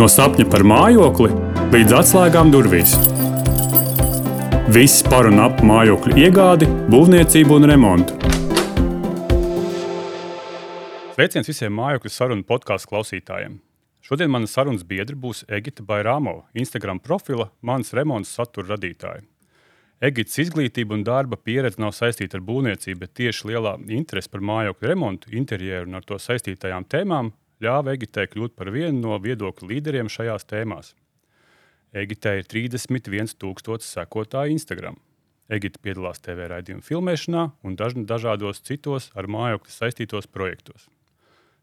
No sapņa par mājokli līdz atslēgām durvīs. Viss par un ap mājokļu iegādi, būvniecību un remontu. Sveiciens visiem mājokļu sarunu podkāstu klausītājiem. Šodien mana sarunas biedra būs Egita Bairāmova, Instagram profila mans remonts satura radītāja. Egitas izglītība un darba pieredze nav saistīta ar būvniecību, bet tieši lielā interese par mājokļu remontu, interjeru un ar to saistītajām tēmām ļāva Egitai kļūt par vienu no viedokļu līderiem šajās tēmās. Egitai ir 31,000 sekotāju Instagram. Egita piedalās TV raidījumu filmēšanā un daž dažādos citos ar mājokli saistītos projektos.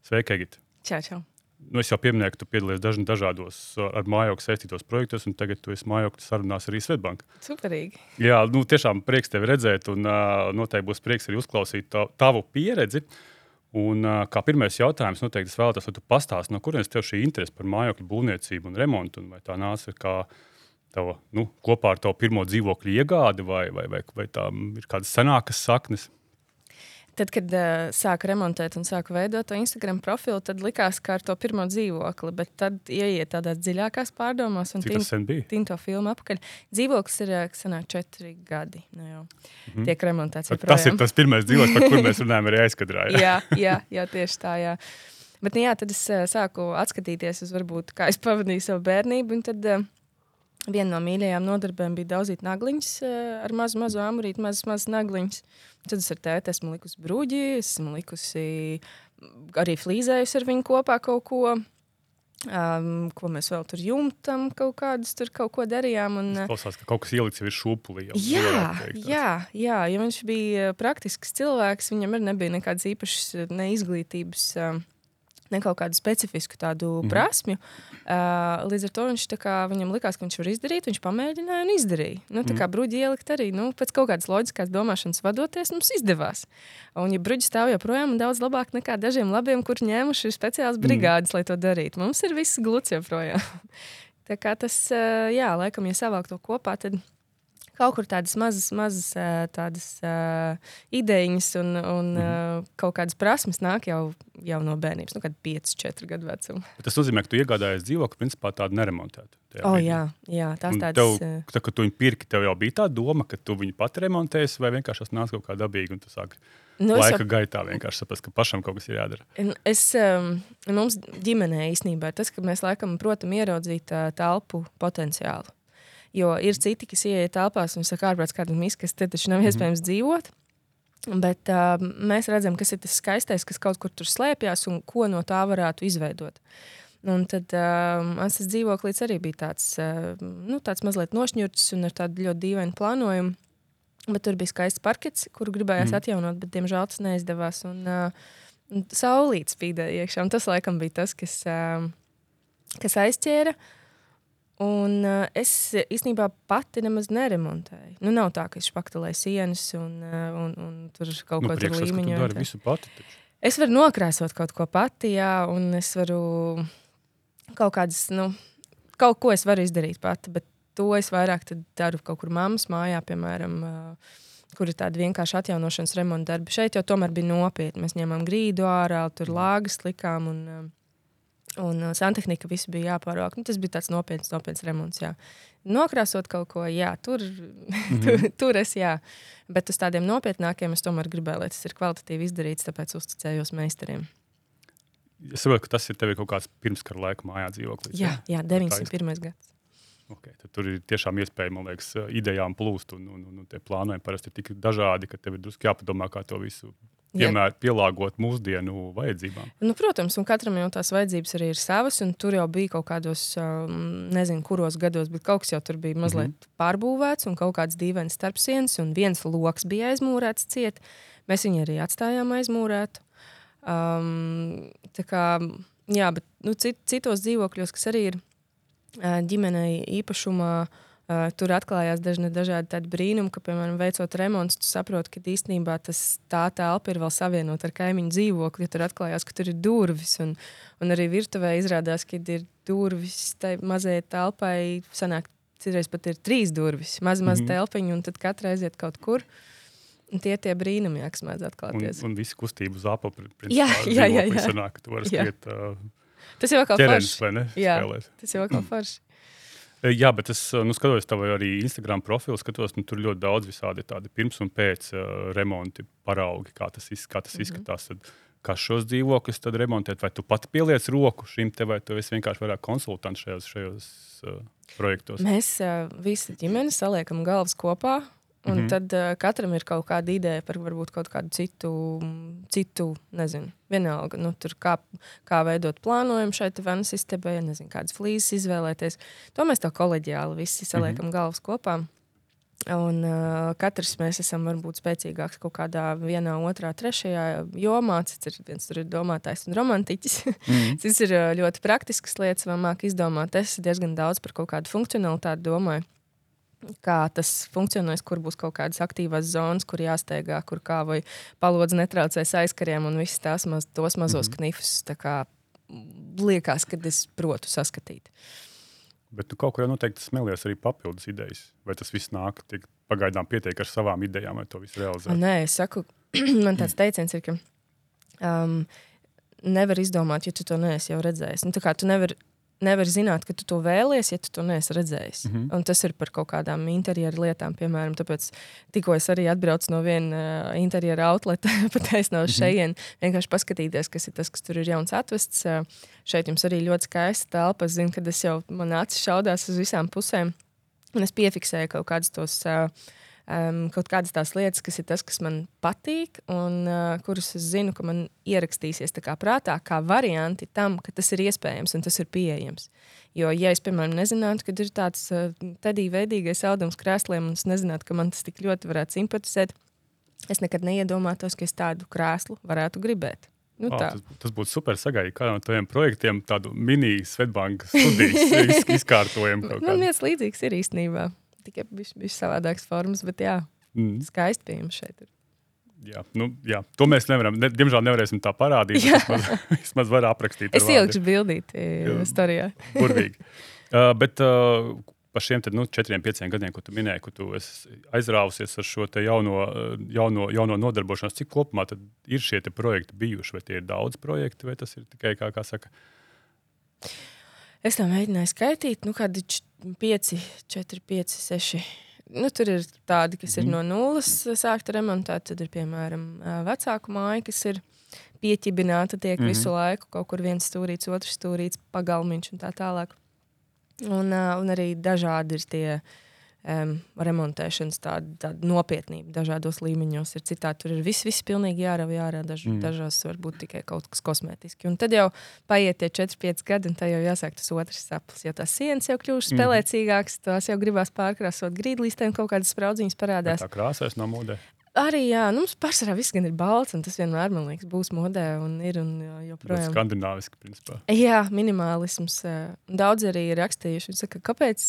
Sveika, Egita! Čau, čau! Nu, es jau pieminēju, ka tu piedalies daž dažādos ar mājokli saistītos projektos, un tagad tu esi mājokļu sarunās arī Svetbanka. Superīgi! Jā, nu, tiešām prieks tevi redzēt, un uh, noteikti būs prieks arī uzklausīt tavu pieredzi. Uh, Un, kā pirmais jautājums, noteikti es vēlētos, lai tu pastāstītu, no kurienes tev šī interese par mājokļu būvniecību un remontu, un vai tā nāca kā tava, nu, kopā ar tavu pirmo dzīvokļu iegādi, vai, vai, vai, vai tā ir kādas senākas saknes? Tad, kad uh, sāku remontēt un sāku veidot to Instagram profilu, tad likās, ka ar to pirmo dzīvokli, bet tad ieiet tādās dziļākās pārdomās un tīn to filmu apakaļ. Dzīvoklis ir sanāk četri gadi. Nu, mm -hmm. Tiek remontēts. Tas ir tas pirmais dzīvoklis, par kuru mēs runājam arī aizkadrā. Jā, jā, jā, jā tieši tā. Jā. Bet, nu, jā, tad es uh, sāku atskatīties uz, varbūt, kā es pavadīju savu bērnību. Un tad, uh, Viena no mīļākajām nodarbēm bija daudzīt nagliņus ar mazu, mazu amulītu, mazas, mazas nagliņas. Tad es ar tēti esmu likusi brūģi, esmu likusi arī flīzējusi ar viņu kopā kaut ko. Um, ko mēs vēl tur jumtam, kaut kādus tur kaut ko darījām. Un, Klausās, ka kaut kas ielikts virs šūpulī. Jā, jā, jā, ja viņš bija praktisks cilvēks, viņam arī nebija nekādas īpašas ne izglītības. Uh, ne kaut kādu specifisku tādu mm. prasmju. Uh, līdz ar to viņš, kā, viņam likās, ka viņš var izdarīt, viņš pamēģināja un izdarīja. Nu, tā mm. kā bruģi ielikt arī nu, pēc kaut kādas loģiskās domāšanas vadoties, mums izdevās. Un, ja bruģi stāv joprojām daudz labāk nekā dažiem labiem, kur ņēmuši speciālas mhm. brigādes, mm. lai to darītu, mums ir viss gluds joprojām. tā kā tas, uh, jā, laikam, ja savāk to kopā, tad kaut kur tādas mazas, mazas tādas, uh, idejas un, un mm. uh, kaut kādas prasmes nāk jau, jau no bērnības, nu, kad 5, 4 gadu vecuma. Bet tas nozīmē, ka tu iegādājies dzīvokli, principā tādu neremontētu. Oh, jā, jā, tās un tādas. Tev, tā, kad tu viņu pirki, tev jau bija tā doma, ka tu viņu pat remontēsi, vai vienkārši tas nāca kaut kā dabīgi un tu sāki. Nu, Laika jau... gaitā vienkārši saprast, ka pašam kaut kas ir jādara. Es, um, mums ģimenē īstenībā tas, ka mēs laikam protam ieraudzīt uh, telpu potenciālu. Jo ir citi, kas ieiet telpās un saka, ārprāts, kāda miskas, te taču nav mhm. iespējams mm -hmm. dzīvot. Bet uh, mēs redzam, kas ir tas skaistais, kas kaut kur tur slēpjas un ko no tā varētu izveidot. Un tad uh, mans dzīvoklis arī bija tāds, uh, nu, tāds mazliet nošķirts un ar tādu ļoti dīvainu plānojumu. Bet tur bija skaists parkets, kuru gribējās mm. atjaunot, bet diemžēl tas neizdevās. Un, uh, un saulīts spīdēja iekšā. Un tas laikam bija tas, kas, uh, kas aizķēra. Uh, Un uh, es īstenībā pati nemaz neremontēju. Nu, nav tā, ka es paktelēju sienas un, uh, un, un tur kaut nu, ko tādu līmeņu. Tu dari visu pati. Taču. Es varu nokrāsot kaut ko pati, jā, un es varu kaut kādas, nu, kaut ko es varu izdarīt pati, bet to es vairāk daru kaut kur mammas mājā, piemēram. Uh, kur ir tāda vienkārša atjaunošanas remonta darbi. Šeit jau tomēr bija nopietni. Mēs ņēmām grīdu ārā, tur lāgas likām. Un, Un uh, santehnika viss bija jāpārvāk. Nu, tas bija tāds nopietns, nopietns remonts. Jā. Nokrāsot kaut ko, jā, tur, mm -hmm. tur, tur es jā. Bet uz tādiem nopietnākiem es tomēr gribēju, lai tas ir kvalitatīvi izdarīts, tāpēc uzticējos meistariem. Es saprotu, ka tas ir tev kaut kāds pirmskara laika mājā dzīvoklis. Jā, jā 901. gads. Okay, tur ir tiešām iespēja, man liekas, idejām plūst, un, un, un, un tie plānojumi parasti ir tik dažādi, ka tev ir drusku jāpadomā, kā to visu piemēr, pielāgot mūsdienu vajadzībām. Nu, protams, un katram jau tās vajadzības arī ir savas, un tur jau bija kaut kādos, um, nezinu, kuros gados, bet kaut kas jau tur bija mazliet mm -hmm. pārbūvēts, un kaut kāds dīvains starpsienas, un viens lokus bija aizmūrēts ciet. Mēs viņu arī atstājām aizmūrētu. Um, kā, jā, bet nu, cit, citos dzīvokļos, kas arī ir ģimenei īpašumā, uh, Uh, tur atklājās dažni dažādi tādi brīnumi, ka, piemēram, veicot remontu, tu saproti, ka īstenībā tas tā telpa ir vēl savienota ar kaimiņu dzīvokli. Ja tur atklājās, ka tur ir durvis, un, un arī virtuvē izrādās, ka ir durvis tai mazajai telpai. Sanāk, citreiz pat ir trīs durvis, maza, maza mm -hmm. telpiņa, un tad katra aiziet kaut kur. Un tie ir brīnumi, kas mēdz atklāties. Un, un visi kustību zāpa, principā, jā, jā, jā, jā. Sanāk, vari skriet uh, Tas jau kā forši. Jā. Tas jau kā forši. Jā, bet es nu, skatos tev arī Instagram profilu, skatos, nu, tur ļoti daudz visādi tādi pirms un pēc uh, remonti paraugi, kā tas, iz, kā tas mm -hmm. izskatās. Tad, kā šos dzīvokļus tad remontēt, vai tu pati pieliec roku šim te, vai tu esi vienkārši vairāk konsultants šajos, šajos uh, projektos? Mēs uh, visi ģimeni saliekam galvas kopā. Un mm -hmm. tad uh, katram ir kaut kāda ideja par varbūt kaut kādu citu, citu nezinu, vienalga, nu, tur kā, kā veidot plānojumu šai vannas istabai, nezinu, kādas flīzes izvēlēties. To mēs tā koleģiāli visi saliekam mm -hmm. galvas kopā. Un uh, katrs mēs esam varbūt spēcīgāks kaut kādā vienā, otrā, trešajā jomā. Cits ir viens tur ir domātājs un romantiķis. Mm. Cits ir uh, ļoti praktisks lietas, vēl māk izdomāt. Es diezgan daudz par kaut kādu funkcionalitāti domāju. Kā tas funkcionēs, kur būs kaut kādas aktīvas zonas, kur jāsteigā, kur kā vai palodzi netraucēs aizkariem un visas tās maz, tos mazos mm -hmm. knifus. Kā liekas, ka es protu saskatīt. Bet tu kaut kur jau noteikti smēlies arī papildus idejas. Vai tas viss nāk, tik pagaidām pietiek ar savām idejām, vai to visu realizēt? Nē, es saku, man tāds teiciens ir, ka um, nevar izdomāt, ja tu to neesi jau redzējis. Nu, tu nevari nevar zināt, ka tu to vēlies, ja tu to neesi redzējis. Mm -hmm. Un tas ir par kaut kādām interjeru lietām, piemēram. Tāpēc tikko es arī atbraucu no viena uh, interjeru outleta, pateicis no šejienes, mm -hmm. vienkārši paskatīties, kas ir tas, kas tur ir jauns atvests. Uh, šeit jums arī ļoti skaista telpa. Es zinu, ka tas jau man acis šaudās uz visām pusēm. Un es piefiksēju kaut kādus tos. Uh, um, kaut kādas tās lietas, kas ir tas, kas man patīk, un uh, kurus es zinu, ka man ierakstīsies kā prātā, kā varianti tam, ka tas ir iespējams un tas ir pieejams. Jo, ja es, piemēram, nezinātu, ka ir tāds uh, tādī veidīgais audums krēsliem, un es nezinātu, ka man tas tik ļoti varētu simpatizēt, es nekad neiedomātos, ka es tādu krēslu varētu gribēt. Nu, Oh, tā. tas, tas būtu super sagaidīt. Kādam no taviem projektiem tādu mini-Svetbankas studijas iz- izkārtojumu. Man viens līdzīgs ir īstenībā. Tikai bija savādāks formas, bet jā, Mm, skaisti pie jums šeit. Ir. jā, nu, jā, to mēs nevaram. Ne, diemžēl nevarēsim tā parādīt. Vismaz, vismaz var aprakstīt. Es ielikšu bildīti Jā. storijā. Burvīgi. Uh, bet uh, par šiem te, nu, četriem, pieciem gadiem, ko tu minēji, ka tu aizrāvusies ar šo jauno, uh, jauno, jauno nodarbošanos, cik kopumā ir šie projekti bijuši? Vai tie ir daudz projekti, vai tas ir tikai, kā, kā saka, Es tā mēģināju skaitīt, nu, kādi 5, 4, 5, 6. Nu, tur ir tādi, kas ir no nulles sākta remontēt. Tad ir piemēram vecāku māja, kas ir pieķibināta, tiek mm -hmm. visu laiku kaut kur viens stūrīts, otrs stūrīts, pagalmiņš un tā tālāk. Un, ā, un arī dažādi ir tie um, remontēšanas tāda, tāda nopietnība dažādos līmeņos. Ir citādi tur ir viss, viss pilnīgi jārauj ārā, daž, mm. dažās varbūt tikai kaut kas kosmētiski. Un tad jau paiet tie 4-5 gadi, un tā jau jāsāk tas otrs sapnis. Jo tās sienas jau kļūst spēlēcīgākas, tās jau gribās pārkrāsot grīdlīstēm, kaut kādas spraudziņas parādās. tā krāsais no modē? Arī jā, nu, mums pārsvarā viss ir balts, un tas vienmēr, man liekas, būs modē un ir un joprojām. skandināviski, principā. Jā, minimālisms. Daudz arī ir rakstījuši, saka, kāpēc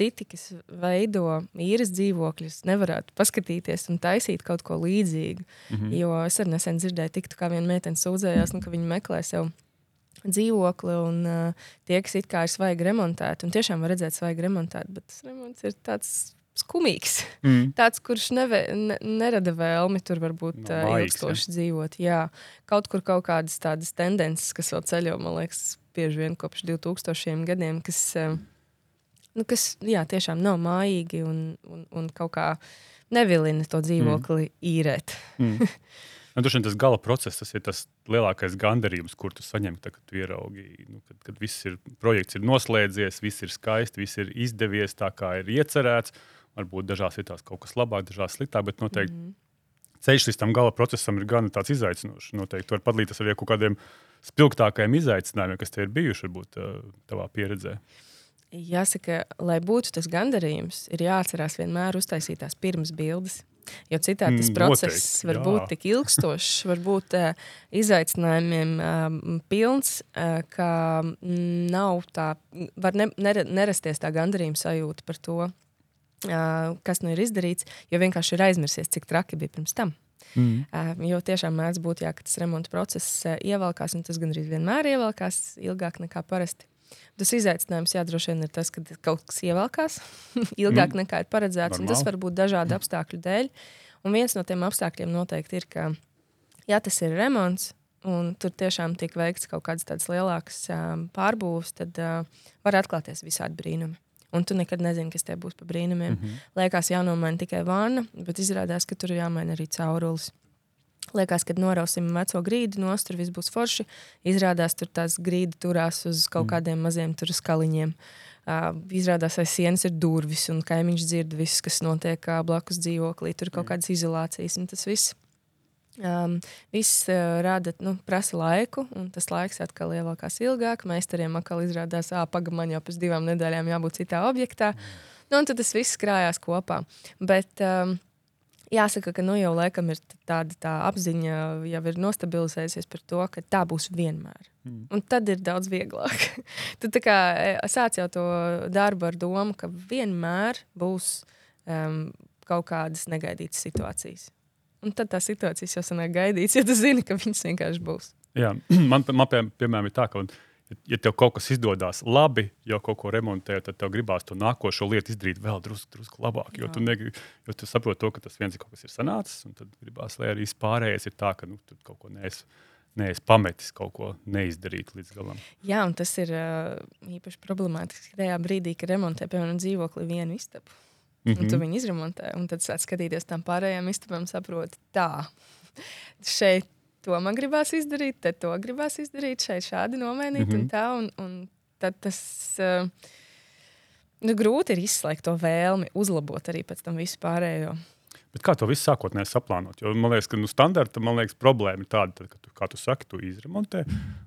citi, kas veido īres dzīvokļus, nevarētu paskatīties un taisīt kaut ko līdzīgu. Mm. -hmm. Jo es arī nesen dzirdēju, tiktu, kā viena meitene sūdzējās, nu, ka viņi meklē sev dzīvokli, un uh, tie, kas it kā ir svaigi remontēti, un tiešām var redzēt svaigi remontēti, bet tas remonts ir tāds skumīgs. Mm. Tāds, kurš neve, ne, nerada vēlmi tur varbūt no, maigs, ilgstoši dzīvot. Jā, kaut kur kaut kādas tādas tendences, kas vēl ceļo, man liekas, bieži vien kopš 2000 gadiem, kas, eh, nu, kas jā, tiešām nav mājīgi un, un, un kaut kā nevilina to dzīvokli mm. īrēt. Mm. Nu, vien tas gala process, tas ir tas lielākais gandarījums, kur tu saņem, tā, kad tu ieraugi, nu, kad, kad viss ir, projekts ir noslēdzies, viss ir skaisti, viss ir izdevies tā, kā ir iecerēts. Varbūt dažās vietās kaut kas labāk, dažās sliktāk, bet noteikti mm. ceļš līdz tam gala procesam ir gan izaicinošs. Noteikti tu vari padalīties ar kaut kādiem spilgtākajiem izaicinājumiem, kas te ir bijuši varbūt uh, tavā pieredzē. Jāsaka, lai būtu tas gandarījums, ir jāatcerās vienmēr uztaisīt tās pirms bildes. Jo citādi tas Mm, process noteikti, var jā. būt tik ilgstošs, var būt uh, izaicinājumiem uh, pilns, uh, ka mm, nav tā, var ne, nerasties tā gandarījuma sajūta par to, kas nu ir izdarīts, jo vienkārši ir aizmirsies, cik traki bija pirms tam. Mm. Uh, jo tiešām mēdz būt, jā, ka tas remonta process uh, ievelkās, un tas gandrīz vienmēr ievelkās ilgāk nekā parasti. Tas izaicinājums, jā, droši vien ir tas, ka kaut kas ievelkās ilgāk Mm. nekā ir paredzēts, un tas Normāli. var būt dažādu apstākļu dēļ. Un viens no tiem apstākļiem noteikti ir, ka, ja tas ir remonts, un tur tiešām tiek veikts kaut kādas lielākas um, pārbūves, tad uh, var atklāties visādi brīnumi. Un tu nekad nezini, kas te būs pa brīnumiem. Mm -hmm. Liekas, jānomaina tikai vana, bet izrādās, ka tur ir jāmaina arī caurulis. Liekas, kad norausim veco grīdu, nost tur viss būs forši. Izrādās, tur tās grīda turās uz kaut mm. kādiem maziem skaliņiem. Uh, izrādās, aiz sienas ir durvis, un kaimiņš dzird visu, kas notiek uh, blakus dzīvoklī. Tur ir kaut kādas izolācijas, un tas viss Um, viss uh, rada, nu, prasa laiku, un tas laiks atkal ievelkās ilgāk. Meistariem atkal izrādās, ah, pagaidi, man jau pēc divām nedēļām jābūt citā objektā. Nu, un tad tas viss krājās kopā. Bet, um, Jāsaka, ka nu jau laikam ir tāda tā apziņa, jau ir nostabilizējusies par to, ka tā būs vienmēr. Mm. Un tad ir daudz vieglāk. tu kā sāc jau to darbu ar domu, ka vienmēr būs um, kaut kādas negaidītas situācijas. Un tad tā situācija jau sanāk gaidīts, ja tu zini, ka viņas vienkārši būs. Jā, man, man pie, piemēram ir tā, ka, ja, ja tev kaut kas izdodas labi, jau kaut ko remontē, tad tev gribās to nākošo lietu izdarīt vēl drusku drus labāk. Jo Jā. tu, negri, jo tu saproti, to, ka tas viens ir kaut kas ir sanācis, un tad gribās, lai arī pārējais ir tā, ka nu, tu kaut ko neesi. Neesi pametis kaut ko neizdarīt līdz galam. Jā, un tas ir uh, īpaši problemātiski tajā brīdī, kad remontē, piemēram, dzīvokli vienu istabu. Mm -hmm. Un tu mhm. viņu izremontē, un tad skatīties tam pārējām istabām, saproti, tā, šeit to man gribās izdarīt, te to gribās izdarīt, šeit šādi nomainīt, mm -hmm. un tā, un, un tad tas. Uh, nu, grūti ir izslēgt to vēlmi, uzlabot arī pēc tam visu pārējo. Bet kā to visu sākotnēji saplānot? Jo man liekas, ka nu, standarta liekas, problēma ir tāda, tad, ka, tu, kā tu saki, tu izremontē,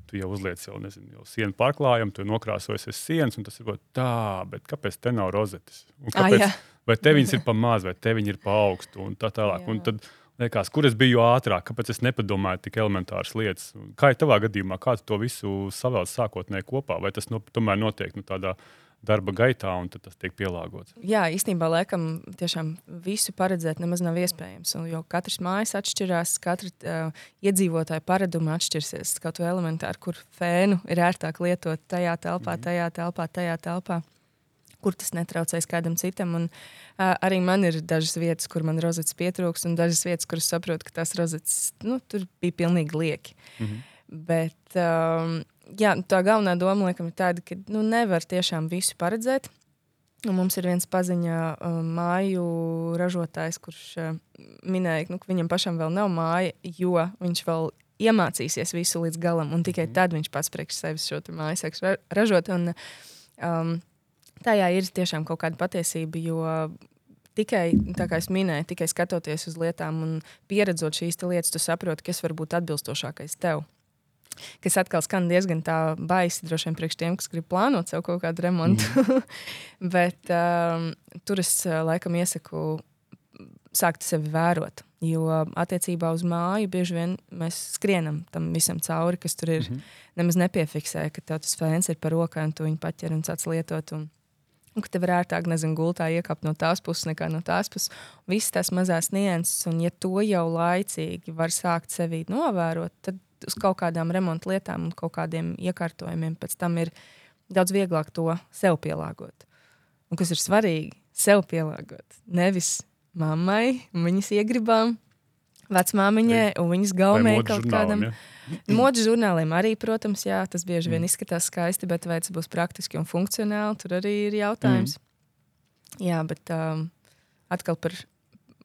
tu jau uzliec jau, nezinu, jau sienu pārklājumu, tu nokrāsojies uz sienas, un tas ir tā, bet kāpēc te nav rozetes? Un kāpēc, ah, vai te viņas ir pa maz, vai te viņi ir pa augstu un tā tālāk. Un tad, Liekas, kur es biju ātrāk, kāpēc es nepadomāju tik elementāras lietas? Kā ir tavā gadījumā, kā tu to visu savēl sākotnēji kopā? Vai tas no, tomēr notiek nu, tādā darba gaitā, un tas tiek pielāgots. Jā, īstenībā laikam tiešām visu paredzēt nemaz nav iespējams. Jo katrs mājas atšķirās, katra uh, iedzīvotāja paraduma atšķirsies. Kaut kā elementāri, kur fēnu ir ērtāk lietot tajā telpā, mhm. tajā telpā, tajā telpā kur tas netraucēs kādam citam. Un, uh, arī man ir dažas vietas, kur man rozets pietrūks, un dažas vietas, kuras saprotu, ka tās rozetes nu, tur bija pilnīgi lieki. Mm -hmm. Bet um, jā, tā galvenā doma laikam, ir tāda, ka nu, nevar tiešām visu paredzēt. Un mums ir viens paziņa uh, māju ražotājs, kurš uh, minēja, nu, ka viņam pašam vēl nav māja, jo viņš vēl iemācīsies visu līdz galam, un tikai mm. tad viņš pats priekš sevis šo māju sāks ražot. Un, um, tajā ir tiešām kaut kāda patiesība, jo tikai, kā es minēju, tikai skatoties uz lietām un pieredzot šīs lietas, tu saproti, kas var būt atbilstošākais tev. Kas atkal skan diezgan tā baisi, droši vien priekš tiem, kas grib plānot sev kaut kādu remontu. Mm. Bet um, tur es uh, laikam iesaku sākt sevi vērot. Jo attiecībā uz māju bieži vien mēs skrienam tam visam cauri, kas tur ir. Mm -hmm. Nemaz nepiefiksē, ka tev tas fēns ir par rokai un tu viņu paķer un sāc lietot. Un Un ka tev ir ērtāk, nezinu, gultā iekāpt no tās puses nekā no tās puses. Visas tās mazās nianses, un ja to jau laicīgi var sākt sevi novērot, tad uz kaut kādām remonta lietām un kaut kādiem iekārtojumiem pēc tam ir daudz vieglāk to sev pielāgot. Un kas ir svarīgi, sev pielāgot. Nevis mammai, viņas iegribām, vecmāmiņai un viņas gaumē kaut kādam. Ja? Modes žurnāliem arī, protams, jā, tas bieži vien mm. izskatās skaisti, bet vai tas būs praktiski un funkcionāli, tur arī ir jautājums. Mm. Jā, bet um, atkal par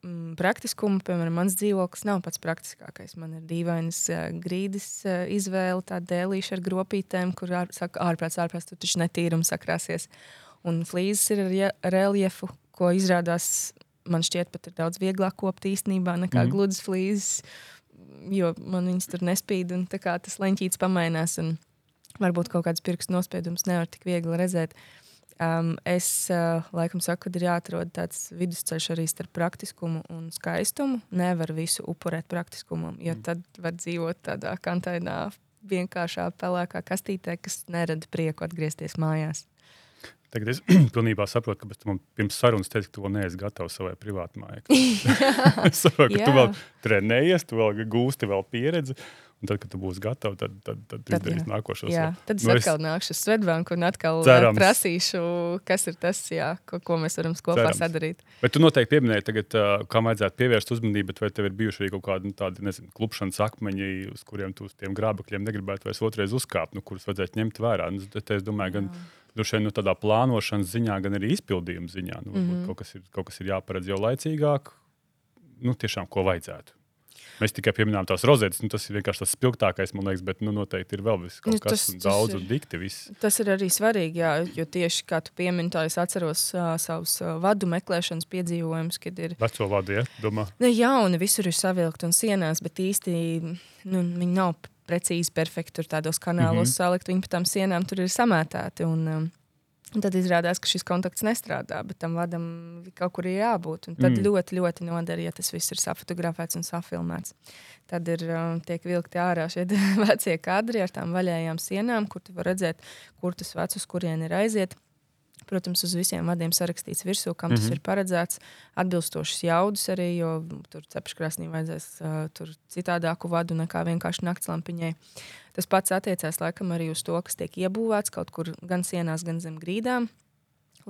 mm, praktiskumu, piemēram, mans dzīvoklis nav pats praktiskākais. Man ir dīvainas uh, grīdas uh, izvēle, tāda dēlīša ar gropītēm, kur ār, saka, ārprāts, ārprāts, tu taču netīrums sakrāsies. Un flīzes ir ar reliefu, ko izrādās man šķiet pat ir daudz vieglāk kopt īstenībā nekā mm. gludas flīzes jo man viņas tur nespīd, un tas leņķītis pamainās. Varbūt kaut kādas pirkstu nospiedumus nevar tik viegli redzēt. Um, es uh, laikam saku, ka ir jāatrod tāds vidusceļš arī starp praktiskumu un skaistumu. Nevar visu upurēt praktiskumam, jo mm. tad var dzīvot tādā kantainā, vienkāršā pelēkā kastītē, kas nerada prieku atgriezties mājās. Tagad es pilnībā saprotu, ka man pirms sarunas teica, ka tu vēl neesi gatavs savai privātmājai. es saprotu, ka tu vēl trenējies, tu vēl gūsti vēl pieredzi. Un tad, kad tu būsi gatavs, tad, tad, tad, tad Tad izdarīsi jā. nākošo Jā, soli. tad es Nu, nu, es- atkal nākšu uz Svetbānku un atkal Cerams. Cerams. prasīšu, kas ir tas, jā, ko, ko mēs varam kopā Cerams. Sadarīt. Bet tu noteikti pieminēji, tagad, uh, kam vajadzētu pievērst uzmanību, vai tev ir bijuši arī kaut kādi nu, tādi, nezinu, klupšanas akmeņi, uz kuriem tu uz tiem grābekļiem negribētu vairs otrreiz uzkāpt, nu, kurus vajadzētu ņemt vērā? Nu, te es domāju, gan droši vien nu, tādā plānošanas ziņā, gan arī izpildījuma ziņā. Nu, mm. -hmm. kaut, kas ir, kaut kas ir jāparedz jau laicīgāk, nu, tiešām ko vajadzētu. Mēs tikai pieminējām tās rozetes, nu, tas ir vienkārši tas spilgtākais, man liekas, bet nu, noteikti ir vēl viss kaut Nu, kas tas- tas, tas daudz ir- un dikti. Viss. Tas ir arī svarīgi, jā, jo tieši kā tu piemini, tā es atceros uh, savus uh, vadu meklēšanas piedzīvojumus, kad ir Veco vadu, ja domā. ne jauni, visur ir savilkti un sienās, bet īsti nu, viņi nav precīzi perfekti tur tādos kanālos mm. -hmm. salikt. Viņi pa tām sienām tur ir samētāti. Un, um, Un tad izrādās, ka šis kontakts nestrādā, bet tam vadam kaut kur ir jābūt. Un tad Mm. ļoti, ļoti noder, ja tas viss ir safotografēts un safilmēts. Tad ir um, tiek vilkti ārā šie vecie kadri ar tām vaļējām sienām, kur tu vari redzēt, kur tas vecs uz kurien ir aiziet. Protams, uz visiem vadiem sarakstīts virsū, kam mm -hmm. tas Mhm. ir paredzēts. Atbilstošas jaudas arī, jo tur cepškrāsnī vajadzēs uh, tur citādāku vadu nekā vienkārši naktslampiņai. Tas pats attiecās laikam arī uz to, kas tiek iebūvēts kaut kur gan sienās, gan zem grīdām.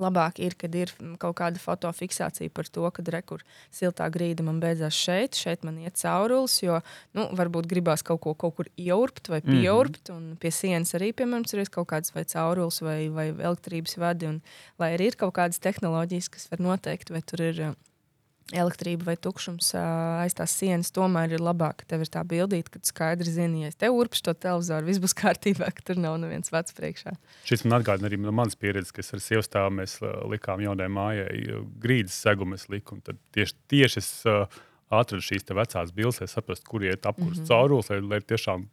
Labāk ir, kad ir mm, kaut kāda fotofiksācija par to, ka rekur siltā grīda man beidzās šeit, šeit man iet caurulis, jo nu, varbūt gribās kaut ko kaut kur ieurbt vai Mhm. pieurbt. Mm -hmm. Pie sienas arī, piemēram, ir kaut kāds vai caurulis vai, vai elektrības vadi. Un, lai arī ir kaut kādas tehnoloģijas, kas var noteikt, vai tur ir elektrība vai tukšums aiz tās sienas, tomēr ir labāk, tev ir tā bildīte, ka tu skaidri zini, ja es te urpšu to televizoru, viss būs kārtībā, ka tur nav neviens vecs priekšā. Šis man atgādina arī no manas pieredzes, kas ar sievu stāvu mēs likām jaunai mājai grīdas segumus liku. Tieši, tieši es atradu šīs vecās bildes, lai saprastu, kur iet apkurs mm. -hmm. caurulis, lai, lai tiešām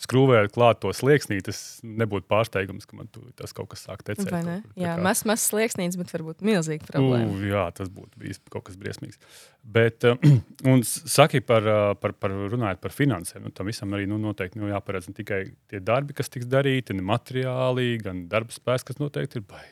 skrūvējot klāt to slieksnī, tas nebūtu pārsteigums, ka man tas kaut kas sāk tecēt. Vai ne? kaut Jā, kā- mazs, mazs slieksnīts, bet varbūt milzīga problēma. U, jā, tas būtu bijis kaut kas briesmīgs. Bet, uh, un saki par, uh, par, par runājot par finansēm. Nu, tam visam arī nu, noteikti nu, jāparedz ne tikai tie darbi, kas tiks darīti, ne materiāli, gan darba spēks, kas noteikti ir bai,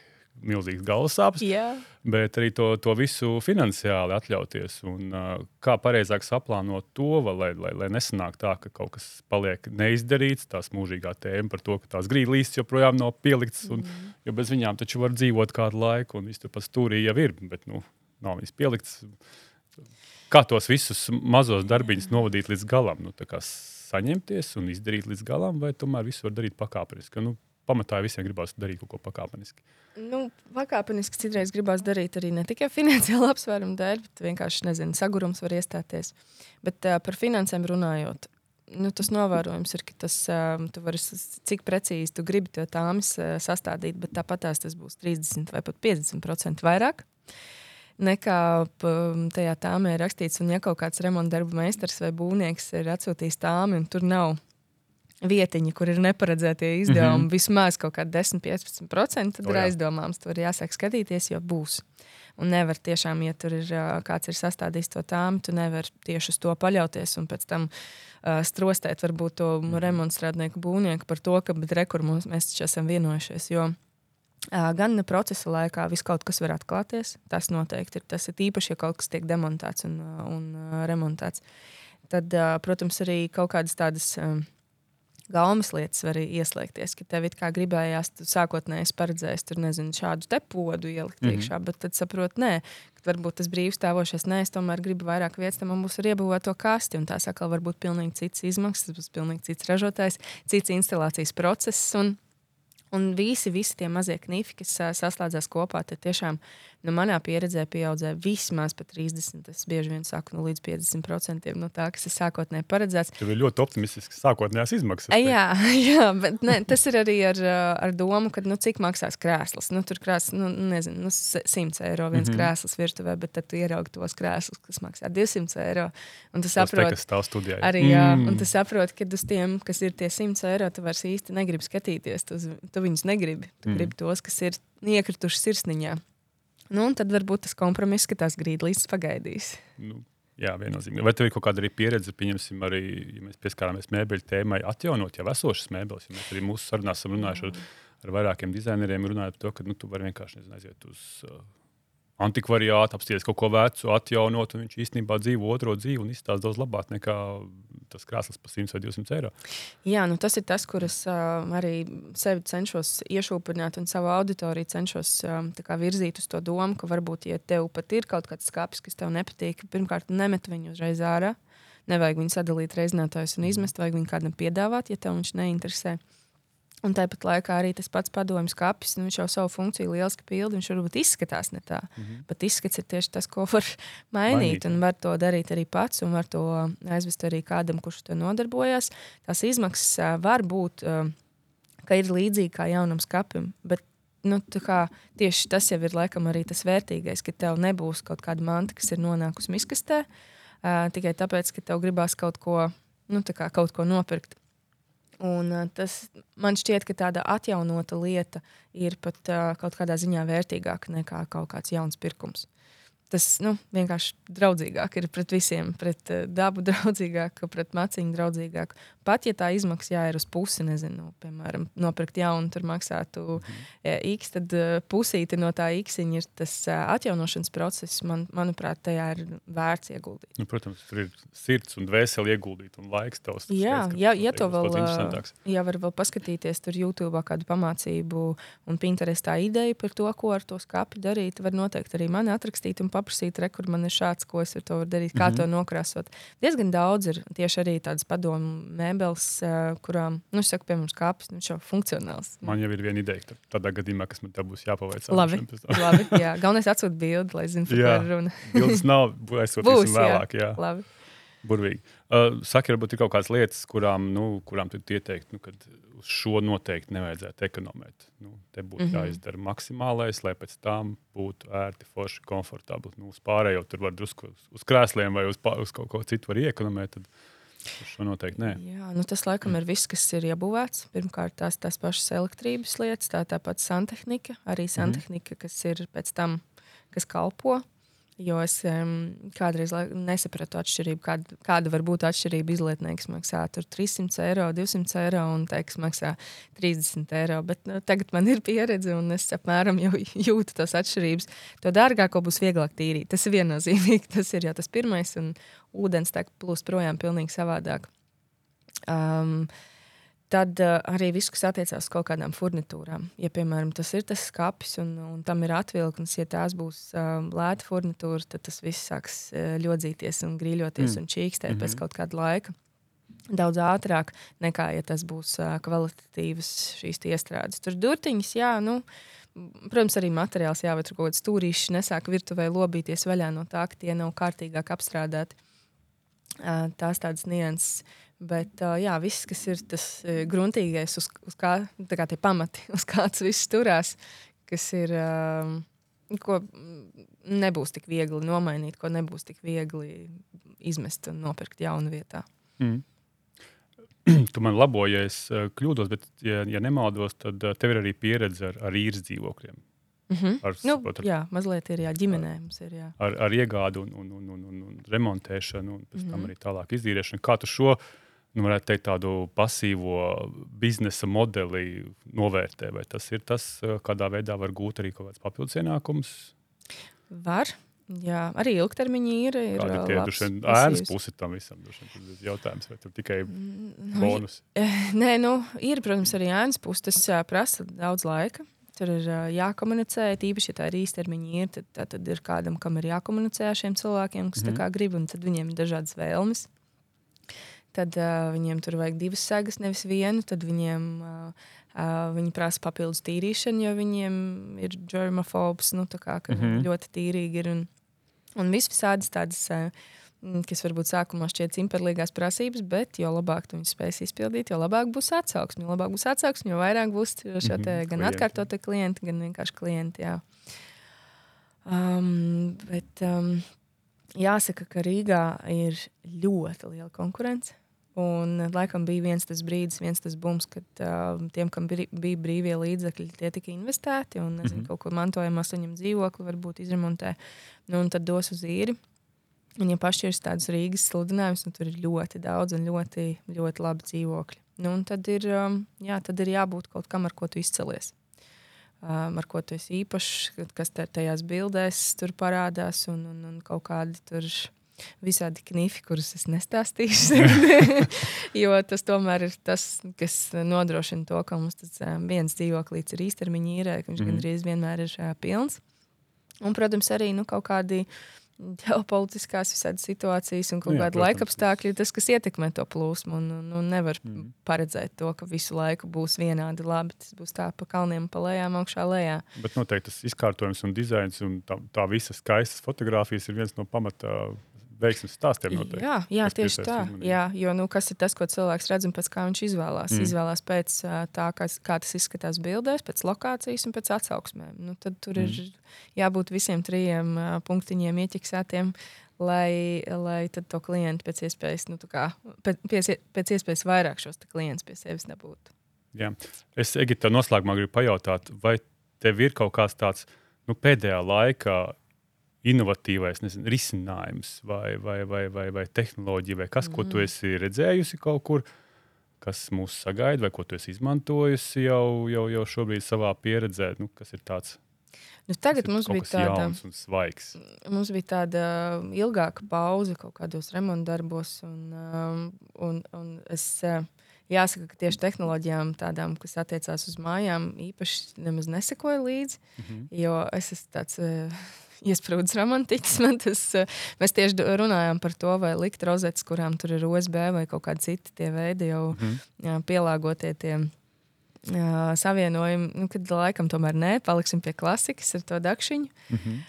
milzīgs galvas sāpes, Jā, bet arī to, to visu finansiāli atļauties. Un, uh, kā pareizāk saplānot to, lai, lai, lai nesanāk tā, ka kaut kas paliek neizdarīts, tās mūžīgā tēma par to, ka tās grīdlīstas joprojām nav pieliktas. Un, Mm. Jo bez viņām taču var dzīvot kādu laiku, un viss tur pat stūrī jau ir, bet nu, nav viņas pieliktas. Kā tos visus mazos darbiņus novadīt līdz galam? Nu, saņemties un izdarīt līdz galam, vai tomēr visu var darīt pakāpeniski? Nu, pamatā visiem gribās darīt kaut ko pakāpeniski. nu, pakāpeniski citreiz gribās darīt arī ne tikai finansiālu apsvērumu dēļ, bet vienkārši nezinu, sagurums var iestāties. Bet uh, par finansēm runājot. Nu, tas novērojums ir, ka tas, um, tu vari, cik precīzi tu gribi to tāmas uh, sastādīt, bet tāpat tas būs 30 vai pat 50% vairāk. Nekā tajā tāmē ir rakstīts, un ja kaut kāds remonta darbu meistars vai būvnieks ir atsūtījis tāmi, un tur nav vietiņa, kur ir neparedzētie izdevumi, mm Mhm. -hmm. vismaz kaut kādi 10-15%, tad O, ir jā. aizdomāms. Tur ir jāsāk skatīties, jo būs. Un nevar tiešām, ja tur ir kāds ir sastādījis to tāmu, tu nevari tieši uz to paļauties un pēc tam uh, strostēt varbūt to Mhm. remonstrādnieku būvnieku par to, ka rekur mums mēs taču esam vienojušies. Jo Uh, gan procesa laikā viss kaut kas var atklāties. Tas noteikti ir. Tas ir īpaši, ja kaut kas tiek demontēts un, uh, un uh, remontēts. Tad, uh, protams, arī kaut kādas tādas um, gaumas lietas var ieslēgties. Ka tev it kā gribējās, tu sākotnēji paredzējis tur nezinu, šādu te podu ielikt mm -hmm. iekšā, bet tad saproti, nē, ka varbūt tas brīvs stāvošais, nē, es tomēr gribu vairāk vietas, tam man būs arī iebūvēt to kasti. Un tās atkal var būt pilnīgi cits izmaksas, tas būs pilnīgi cits ražotājs, cits instalācijas process. Un, Un visi, visi tie mazie knifi, kas saslēdzās kopā, tad tiešām nu, manā pieredzē pieaudzēja vismaz pa 30, es bieži vien saku, nu, līdz 50% no tā, kas ir sākotnēji paredzēts. Tev ir ļoti optimistisks sākotnējās izmaksas. Ai, Jā, jā, bet ne, tas ir arī ar, ar domu, ka, nu, cik maksās krēsls. Nu, tur krēsls, nu, nezinu, nu, se- 100 eiro viens mm. -hmm. krēsls virtuvē, bet tad tu ieraugi tos krēslus, kas maksā 200 eiro. Un Tas te, saproti, kas stāv studijā. Arī jā, mm. un tu saproti, ka uz tiem, kas ir tie 100 eiro, tu vairs īsti negribi skatīties. Tu, tu viņus negribi. Tu Mm. mm. gribi tos, kas ir iekrituši sirsniņā. Nu, un tad varbūt tas kompromiss, ka tās grīdlītes pagaidīs. Nu, jā, viennozīmīgi. Vai tev ir kaut kāda arī pieredze, pieņemsim, arī, ja mēs pieskārāmies mēbeļu tēmai, atjaunot jau esošas mēbeles? Jo mēs arī mūsu sarunās esam runājuši ar, ar vairākiem dizaineriem, runājot par to, ka nu, tu vari vienkārši nezinu, aiziet uz uh, antikvariātu, apsties kaut ko vecu, atjaunot, un viņš īstenībā dzīvo otro dzīvi un izstāsta daudz labāk nekā tas krāsas par 100 vai 200 eiro. Jā, nu tas ir tas, kuras uh, arī sevi cenšos iešūpināt un savu auditoriju cenšos uh, virzīt uz to domu, ka varbūt, ja tev pat ir kaut kāds skats, kas tev nepatīk, pirmkārt, nemet viņu uzreiz ārā. Nevajag viņu sadalīt reizinātājus un izmest, vajag viņu kādam piedāvāt, ja tev viņš neinteresē. Uh, Un tāpat laikā arī tas pats padomjas kapis, nu, viņš jau savu funkciju lieliski pilda. Viņš varbūt izskatās ne tā, mm -hmm. bet izskats ir tieši tas, ko var mainīt. mainīt un var to darīt arī pats, un var to aizvest arī kādam, kurš to nodarbojas. Tās izmaksas var būt, ka ir līdzīgi kā jaunam skapim. Bet nu, kā, tieši tas jau ir laikam arī tas vērtīgais, ka tev nebūs kaut kāda manta, kas ir nonākusi miskastē, tikai tāpēc, ka tev gribās kaut ko, nu, kā, kaut ko nopirkt. Un, tas man šķiet, ka tāda atjaunota lieta ir pat kaut kādā ziņā vērtīgāka nekā kaut kāds jauns pirkums tas nu, vienkārši draudzīgāk ir pret visiem, pret uh, dabu draudzīgāk, pret maciņu draudzīgāk. Pat ja tā izmaksā jā, ir uz pusi, nezinu, piemēram, nopirkt jaunu, tur maksātu mm x, tad uh, pusīti no tā x ir tas atjaunošanas process. Man, manuprāt, tajā ir vērts ieguldīt. Nu, protams, tur ir sirds un dvēseli ieguldīt un laiks tavs. Jā, skaits, ja, ja to vēl, ja var vēl paskatīties tur YouTube kādu pamācību un Pinterestā ideju par to, ko ar to skāpi darīt, var noteikti arī mani atrakstīt un pamanīt paprasīt, kur man ir šāds, ko es ar to varu darīt, kā mm -hmm. to nokrāsot. Diezgan daudz ir tieši arī tādas padomu mēbeles, uh, kurām, nu, saka, piemēram, skāpis, nu, jau funkcionāls. Man jau ir viena ideja, tādā gadījumā, kas man te būs jāpaveic. Labi, labi jā. Galvenais atsūt bildi, lai zinātu, par ko ir runa. Bildes nav, aizsūtīsim vēlāk, jā. jā. Labi. Burvīgi. Uh, saka, varbūt ir kaut kādas lietas, kurām, nu, kurām tu ieteikt, nu, kad uz šo noteikti nevajadzētu ekonomēt. Nu, te būtu mm -hmm. jāizdara maksimālais, lai pēc tam būtu ērti, forši, komfortabli. Nu, uz pārējo tur var drusku uz, uz krēsliem vai uz, pār, uz kaut ko citu var iekonomēt. Tad, šo noteikti nē. Jā, nu tas laikam ir viss, kas ir iebūvēts. Pirmkārt, tās, tās pašas elektrības lietas, tā tāpat santehnika, arī santehnika, mm kas ir pēc tam, kas kalpo Jo es um, kādreiz nesapratu atšķirību, kāda, kāda var būt atšķirība izlietnieks maksā 300 eiro, 200 eiro un teiks maksā 30 eiro. Bet nu, tagad man ir pieredze un es apmēram jau jūtu tās atšķirības. To dārgāko būs vieglāk tīrīt. Tas ir viennozīmīgi. Tas ir jau tas pirmais un ūdens tek plūst projām pilnīgi savādāk. Um, Tad uh, arī viss, kas attiecās uz kaut kādām furnitūrām. Ja, piemēram, tas ir tas skats un, un tam ir atvilknis, ja tās būs uh, lēta furnitūra, tad tas viss sāks uh, ļodzīties un grīļoties mm. un čīkstēt mm -hmm. pēc mhm. kaut kāda laika. Daudz ātrāk nekā, ja tas būs uh, kvalitatīvas šīs iestrādes. Tur durtiņas, jā, nu, protams, arī materiāls jāved kaut kāds stūrīšs, nesāk virtuvē lobīties vaļā no tā, ka tie nav kārtīgāk apstrādāti. Uh, tās tādas nianses. Bet uh, jā, viss, kas ir tas uh, gruntīgais, uz, uz kā, kā tie pamati, uz kāds viss turās, kas ir, uh, ko nebūs tik viegli nomainīt, ko nebūs tik viegli izmest un nopirkt jaunu vietā. Mm. Tu man labo, ja es kļūdos, bet, ja, ja nemaldos, tad tev ir arī pieredze ar, ar īres dzīvokļiem. Mm -hmm. ar, nu, ar, jā, mazliet ir jā, ģimenē. Ir, jā. Ar, ar iegādi un, un, un, un, un remontēšanu, un pēc mm -hmm. tam arī tālāk izdzīrēšanu. Kā tu šo nu, varētu teikt, tādu pasīvo biznesa modeli novērtē. Vai tas ir tas, eh, kādā veidā var gūt arī kaut kāds papildus ienākums? Var. Jā, arī ilgtermiņā ir. ir Kāda ir tā ēnas puse tam visam? Tas jautājums, vai tur tikai mm, nu, bonus? Nē, nu, ir, protams, arī ēnas puse. Tas prasa daudz laika. Tur ir jākomunicē, tīpaši, ja tā ir īstermiņa ir, tad, tad, ir kādam, kam ir jākomunicē ar šiem cilvēkiem, kas mm -hmm. grib, un tad viņiem ir dažādas vēlmes tad uh, viņiem tur vajag divas segas, nevis vienu. Tad viņiem uh, uh, viņi prasa papildus tīrīšanu, jo viņiem ir germofobs, nu, kā, ka mm -hmm. ļoti tīrīgi ir. Un, un viss visādas tādas. Uh, kas varbūt sākumā šķiet simperlīgās prasības, bet jo labāk tu viņus spēsi izpildīt, jo labāk būs atsauksme. Jo labāk būs atsauksme, jo vairāk būs šo te, mm -hmm, gan atkārtotie klienti, gan vienkārši klienti. Jā. Um, bet um, jāsaka, ka Rīgā ir ļoti liela konkurence. Un, laikam, bija viens tas brīdis, viens tas bums, kad uh, tiem, kam bija brīvie līdzekļi, tie tika investēti. Un, nezinu, mm -hmm. kaut ko mantojumā saņem dzīvokli, varbūt izremontē, nu, un tad dos uz īri. Un, ja pašķirs tādas Rīgas sludinājumus, nu, tur ir ļoti daudz un ļoti, ļoti labi dzīvokļi. Nu, tad, ir, um, jā, tad ir jābūt kaut kam, ar ko tu izcelies. um, ar ko tu esi īpašs, kas tajās bildēs tur parādās, un, un, un kaut kādi tur visādi knifi, kurus es nestāstīšu. jo tas tomēr ir tas, kas nodrošina to, ka mums tas um, viens dzīvoklis ir īstermiņa īrē, ka viņš mm. gandrīz vienmēr ir uh, pilns. Un, protams, arī nu, kaut kādi ģeopolitiskās visādas situācijas un kaut nu, kāda laikapstākļi, tas, kas ietekmē to plūsmu. Un, un, un nevar mm. paredzēt to, ka visu laiku būs vienādi labi. Tas būs tā pa kalniem, pa lejām, augšā lejā. Bet noteikti tas izkārtojums un dizains un tā, tā visas skaistas fotografijas ir viens no pamata veiksmes stāstiem. Noteikti, jā, jā tieši tā. Jā, jo nu, kas ir tas, ko cilvēks redz un pēc kā viņš izvēlās? Mm. Izvēlās pēc tā, kā, kā tas izskatās bildēs, pēc lokācijas un pēc atsauksmēm. Nu, tad tur mm. ir jābūt visiem trijiem punktiņiem ieķiksētiem. Lai, lai to klientu pēc iespējas, nu, kā, pēc, pēc iespējas vairāk šos klientus pie sevis nebūtu. Jā. Es Egiptē noslēgumā gribu pajautāt, vai tev ir kaut kāds tāds nu, pēdējā laikā inovatīvais nezinu, risinājums, vai, vai, vai, vai, vai tehnoloģija, vai kas, mm. ko tu mm. esi redzējusi kaut kur, kas mūs sagaida, vai ko tu esi izmantojusi jau, jau, jau šobrīd savā pieredzē, nu, kas ir tāds. Nu, tagad mums bija tāda. Mums bija tāda ilgāka pauze kaut kādos remontdarbos. Un, um, un, un es, uh, jāsaka, ka tieši tehnoloģijām, tādām, kas attiecās uz mājām, īpaši nemaz nesekoju līdzi. Mm -hmm. Jo es esmu tāds uh, iesprūdis romantiķis. Tas, eh, mēs tieši runājām par to, vai likt rozetes, kurām tur ir USB vai kaut kādi citi tie veidi, jau mm. jā, pielāgotie tie jā, savienojumi. Nu, kad laikam tomēr nē, paliksim pie klasikas ar to dakšiņu. Mm -hmm.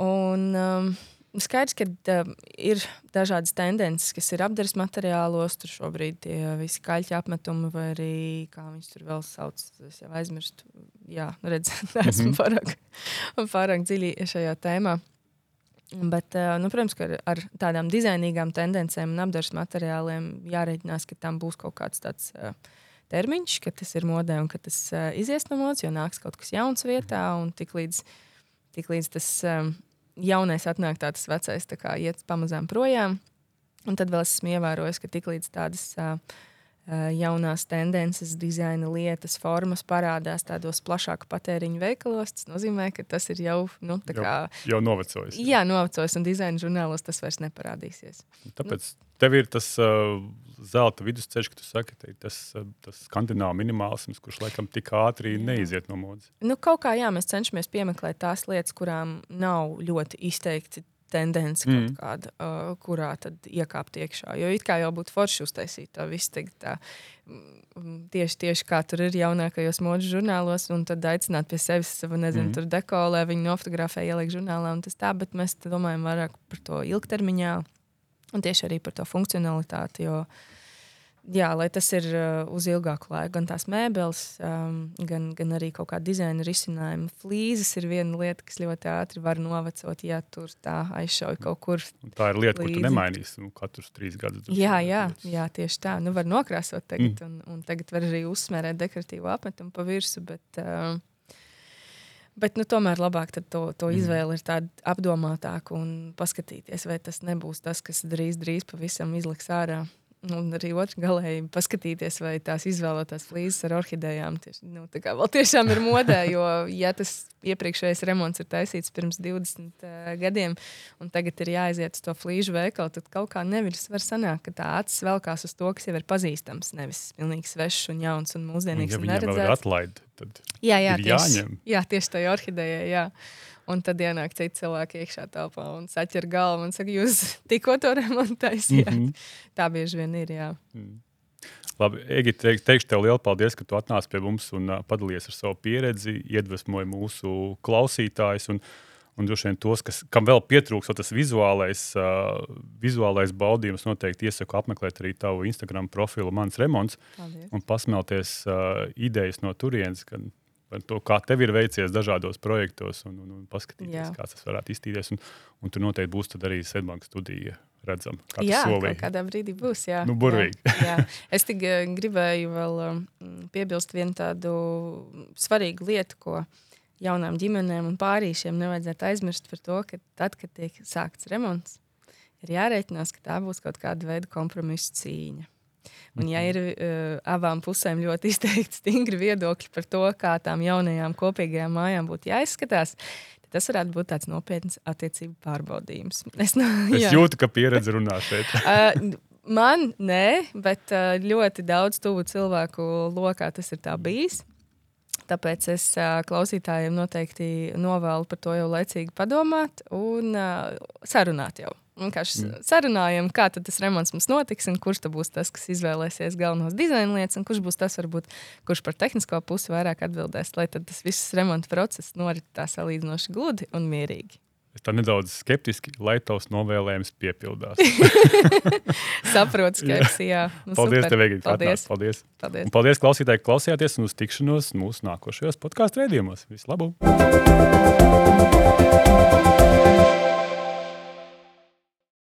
Un, um, Skaidrs, ka uh, ir dažādas tendences, kas ir apgabals materiālos. Tur šobrīd tie visi kaļķi apmetumi, vai arī kā viņas tur vēl sauc, es jau aizmirstu. Jā, redzēt, esmu -hmm. pārāk, pārāk dziļi šajā tēmā. Bet, uh, nu, protams, ka ar, ar tādām dizainīgām tendencēm un apgabals materiāliem jārēķinās, ka tam būs kaut kāds tāds. Uh, termiņš, ka tas ir modē un ka tas uh, izies no modes, jo nāks kaut kas jauns vietā. Un tiklīdz, tiklīdz tas um, jaunais atnāk, tā tas vecais tā kā, iet pamazām projām. Un tad vēl esmu ievērojis, ka tiklīdz tādas uh, jaunās tendences, dizaina lietas, formas parādās tādos plašāku patēriņu veikalos, tas nozīmē, ka tas ir jau, nu, kā, jau, jau novecojis. Jā, novecojis, un dizaina žurnālos tas vairs neparādīsies. Tāpēc nu. tev ir tas uh, zelta vidusceļš, ka tu saki, tas, tas skandināvu minimālisms, kurš laikam tik ātri jā. neiziet no modes. Nu, kaut kā jā, mēs cenšamies piemeklēt tās lietas, kurām nav ļoti izteikti tendence, mm. kāda, uh, kurā tad iekāpt iekšā. Jo it kā jau būtu forši uztaisīt to visu tagad, tā, mm, tieši, tieši kā tur ir jaunākajos modes žurnālos, un tad aicināt pie sevis savu, nezinu, mm. tur dekolē, viņu nofotografē, ieliek žurnālā un tas tā, bet mēs domājam vairāk par to ilgtermiņā un tieši arī par to funkcionalitāti. Jo, uh, Jā, lai tas ir uh, uz ilgāku laiku, gan tās mēbeles, um, gan, gan arī kaut kāda dizaina risinājuma. Flīzes ir viena lieta, kas ļoti ātri var novecot, ja tur tā aizšauj kaut kur. Tā ir lieta, līdzi. ko tu nemainīsi nu, katrs trīs gadus. Jā, jā, jā, tieši tā. Nu, var nokrāsot tagad, mm. un, un tagad var arī uzsmērēt dekoratīvu apmetumu pa virsmu. Bet, uh, Bet nu, tomēr labāk to, to mm. izvēle ir tāda apdomātāka un paskatīties, vai tas nebūs tas, kas drīz, drīz pavisam izliks ārā. Un arī otrā galēji paskatīties, vai tās izvēlētās flīzes ar orhidejām tieši, nu, vēl tiešām ir modē. Jo, ja tas iepriekšējais remonts ir taisīts pirms 20 uh, gadiem, un tagad ir jāaiziet uz to flīžu veikalu, tad kaut kā nevis var sanākt, ka tā acis velkās uz to, kas jau ir pazīstams. Nevis pilnīgi svešs un jauns un mūsdienīgs. Ja viņam ir atlaide, tad jā, jā, ir tieši, jāņem. Jā, tieši tajā orhidejā. Jā. Un tad ienāk citi cilvēki iekšā telpā un saķer galvu un saka, jūs tikko to remontējāt. Mm -hmm. Tā bieži vien ir. Jā. Mm. Labi, Egi, teikšu tev lielu paldies, ka tu atnāci pie mums un uh, padalījies ar savu pieredzi, iedvesmoji mūsu klausītājus. Un, un droši vien tos, kas, kam vēl pietrūks tas vizuālais, uh, vizuālais baudījums, noteikti iesaku apmeklēt arī tavu Instagram profilu, mans remonts, Paldies. un pasmelties uh, idejas no turienes, kad par to, kā tev ir veicies dažādos projektos, un, un, un paskatīties, Jā. kā tas varētu iztīrīties. Un, un tur noteikti būs arī Sēdbanka studija. Redzam, kā jā, solīja. kādā brīdī būs. Jā, nu, burvīgi. jā, jā. Es tikai eh, gribēju vēl um, piebilst vienu tādu svarīgu lietu, ko jaunām ģimenēm un pārīšiem nevajadzētu aizmirst par to, ka tad, kad tiek sākts remonts, ir jārēķinās, ka tā būs kaut kāda veida kompromisa cīņa. Un, ja ir uh, abām pusēm ļoti izteikti stingri viedokļi par to, kā tām jaunajām kopīgajām mājām būtu jāizskatās, tas varētu būt tāds nopietns attiecību pārbaudījums. Es, no, es jūtu, ka pieredze runā šeit. uh, man nē, bet uh, ļoti daudz tuvu cilvēku lokā tas ir bijis. Tāpēc es uh, klausītājiem noteikti novēlu par to jau laicīgi padomāt un uh, sarunāt jau. Vienkārši mm. sarunājam, kā tas remonts mums notiks, un kurš būs tas, kas izvēlēsies galvenos dizaina lietas, un kurš būs tas, varbūt, kurš par tehnisko pusi vairāk atbildēs, lai tas viss remonta process norit tā salīdzinoši gludi un mierīgi. Es tā nedaudz skeptiski, lai tavs novēlējums piepildās. Saprotu, skepsi, jā. Nu, paldies, super. tev, Egīt, paldies. paldies. Paldies. Un paldies, klausītāji, klausījāties un uz tikšanos mūsu nākošajos podkāstu raidījumos. Visu labu!